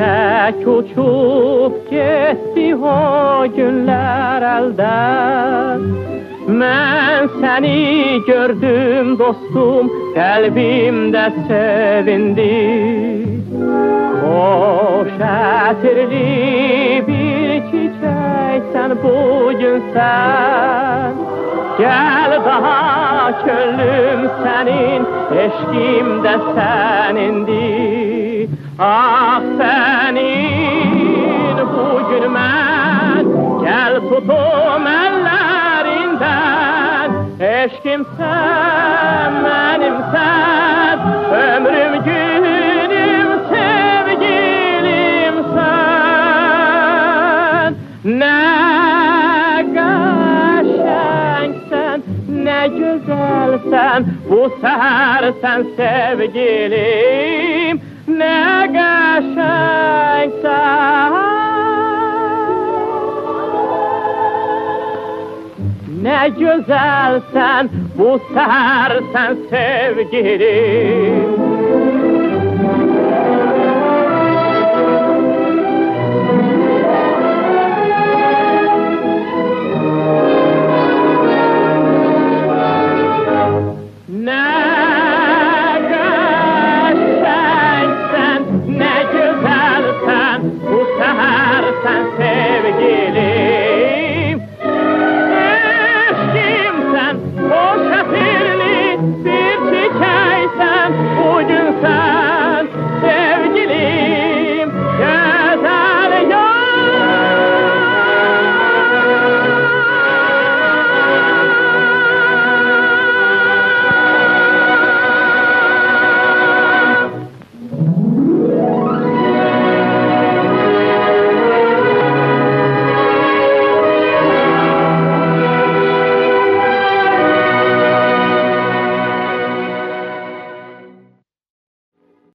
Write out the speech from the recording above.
Tek uçup gitti o günler elden. Ben seni gördüm dostum Kalbimde sevindi. Hoş etirli bir çiçeksen bugün sen. Gel daha köllüm senin, eşkim de senindi. Ah senin bugün ben, gel tutum ellerinden. Eşkim sen, benim sen, ömrüm günüm sevgilim sen. ne güzelsen bu seher sen sevgilim ne geçensen ne güzelsen bu seher sen sevgilim